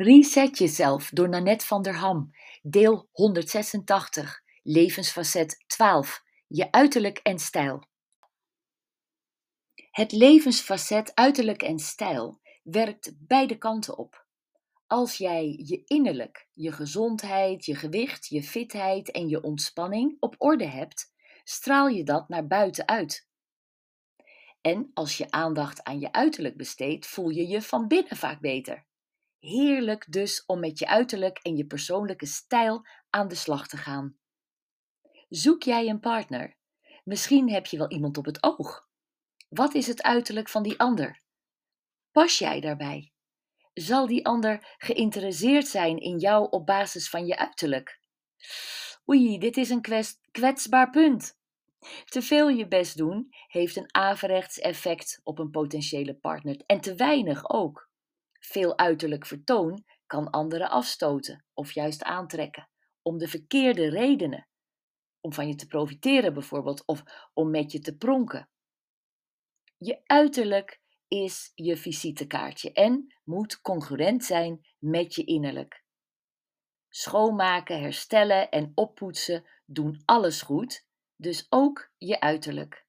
Reset jezelf door Nanette van der Ham. Deel 186. Levensfacet 12. Je uiterlijk en stijl. Het levensfacet uiterlijk en stijl werkt beide kanten op. Als jij je innerlijk, je gezondheid, je gewicht, je fitheid en je ontspanning op orde hebt, straal je dat naar buiten uit. En als je aandacht aan je uiterlijk besteedt, voel je je van binnen vaak beter. Heerlijk dus om met je uiterlijk en je persoonlijke stijl aan de slag te gaan. Zoek jij een partner? Misschien heb je wel iemand op het oog. Wat is het uiterlijk van die ander? Pas jij daarbij? Zal die ander geïnteresseerd zijn in jou op basis van je uiterlijk? Oei, dit is een kwetsbaar punt. Te veel je best doen heeft een averechts effect op een potentiële partner en te weinig ook. Veel uiterlijk vertoon kan anderen afstoten of juist aantrekken, om de verkeerde redenen. Om van je te profiteren bijvoorbeeld, of om met je te pronken. Je uiterlijk is je visitekaartje en moet congruent zijn met je innerlijk. Schoonmaken, herstellen en oppoetsen doen alles goed, dus ook je uiterlijk.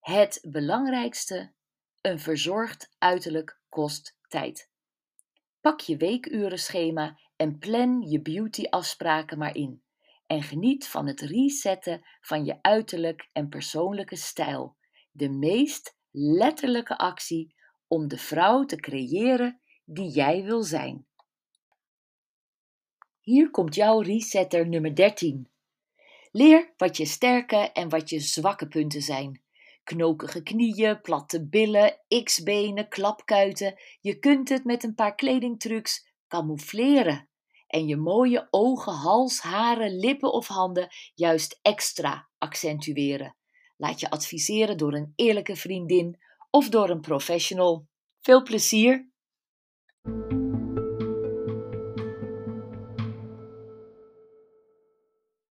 Het belangrijkste, een verzorgd uiterlijk kost tijd. Pak je weekurenschema en plan je beautyafspraken maar in. En geniet van het resetten van je uiterlijk en persoonlijke stijl. De meest letterlijke actie om de vrouw te creëren die jij wil zijn. Hier komt jouw resetter nummer 13. Leer wat je sterke en wat je zwakke punten zijn. Knokige knieën, platte billen, x-benen, klapkuiten. Je kunt het met een paar kledingtrucs camoufleren. En je mooie ogen, hals, haren, lippen of handen juist extra accentueren. Laat je adviseren door een eerlijke vriendin of door een professional. Veel plezier!